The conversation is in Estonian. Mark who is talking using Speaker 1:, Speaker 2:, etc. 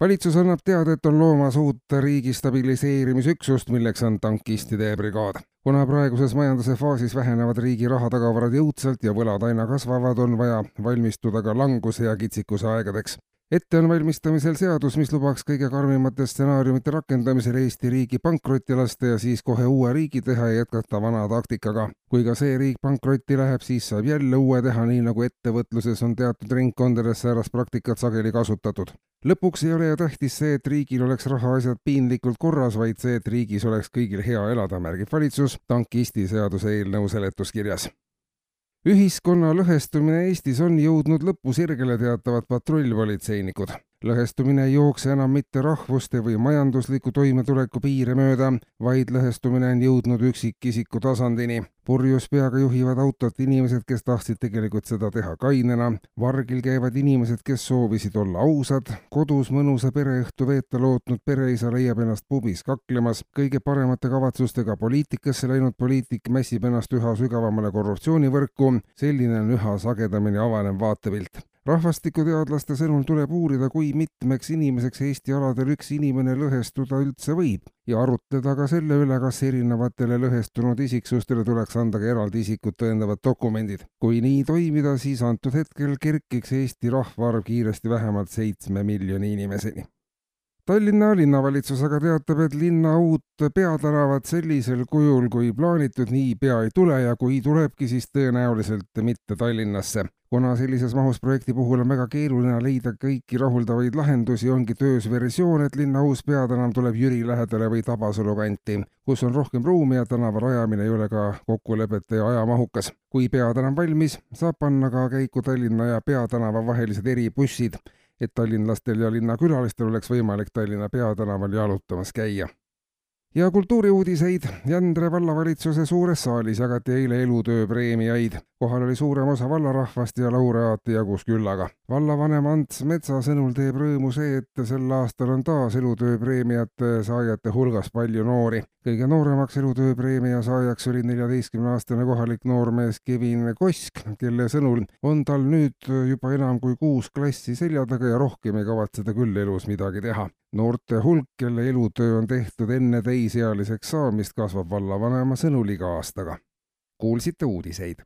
Speaker 1: Valitsus annab teada, et on loomas uut riigi stabiliseerimisüksust, milleks on tankistide brigaad. kuna praeguses majanduse faasis vähenevad riigi rahatagavarad jõudsalt ja võlad aina kasvavad, on vaja valmistuda ka languse ja kitsikuse aegadeks ette on valmistamisel seadus, mis lubaks kõige karmimate stsenaariumite rakendamisel Eesti riigi pankrotti lasta ja siis kohe uue riigi teha ja jätkata vana taktikaga. kui ka see riik pankrotti läheb, siis saab jälle uue teha, nii nagu ettevõtluses on teatud ringkondades säärast praktikat sageli kasutatud. lõpuks ei ole ju tähtis see, et riigil oleks rahaasjad piinlikult korras, vaid see, et riigis oleks kõigil hea elada, märgib valitsus tankisti seaduse eelnõu seletuskirjas ühiskonna lõhestumine Eestis on jõudnud lõpusirgele, teatavad patrullpolitseinikud. Lõhestumine ei jookse enam mitte rahvuste või majandusliku toimetuleku piire mööda, vaid lõhestumine on jõudnud üksikisiku tasandini. purjus peaga juhivad autot inimesed, kes tahtsid tegelikult seda teha kainena, vargil käivad inimesed, kes soovisid olla ausad, kodus mõnusa pereõhtu veeta lootnud pereisa leiab ennast pubis kaklemas, kõige paremate kavatsustega poliitikasse läinud poliitik mässib ennast üha sügavamale korruptsioonivõrku, selline on üha sagedamini avanev vaatepilt rahvastikuteadlaste sõnul tuleb uurida, kui mitmeks inimeseks Eesti aladel üks inimene lõhestuda üldse võib ja arutleda ka selle üle, kas erinevatele lõhestunud isiksustele tuleks anda ka eraldi isikut tõendavad dokumendid. kui nii toimida, siis antud hetkel kerkiks Eesti rahvaarv kiiresti vähemalt seitsme miljoni inimeseni Tallinna linnavalitsus aga teatab, et linna uut peatänavat sellisel kujul, kui plaanitud, niipea ei tule ja kui tulebki, siis tõenäoliselt mitte Tallinnasse. Kuna sellises mahus projekti puhul on väga keeruline leida kõiki rahuldavaid lahendusi, ongi töös versioon, et linna uus peatänav tuleb Jüri lähedale või Tabasalu kanti, kus on rohkem ruumi ja tänava rajamine ei ole ka kokkulepete ja ajamahukas. kui peatänav valmis, saab panna ka käiku Tallinna ja peatänava vahelised eribussid et tallinlastel ja linnakülalistel oleks võimalik Tallinna peatänaval jalutamas käia. ja kultuuriuudiseid. Jändre vallavalitsuse suures saalis jagati eile elutööpreemiaid. Kohal oli suurem osa vallarahvast ja laureaate jagus küllaga. vallavanem Ants Metsa sõnul teeb rõõmu see, et sel aastal on taas elutööpreemiate saajate hulgas palju noori. kõige nooremaks elutööpreemia saajaks oli neljateistkümneaastane kohalik noormees Kevin Kosk, kelle sõnul on tal nüüd juba enam kui kuus klassi selja taga ja rohkem ei kavatse ta küll elus midagi teha. noorte hulk, kelle elutöö on tehtud enne täisealiseks saamist, kasvab vallavanema sõnul iga aastaga. kuulsite uudiseid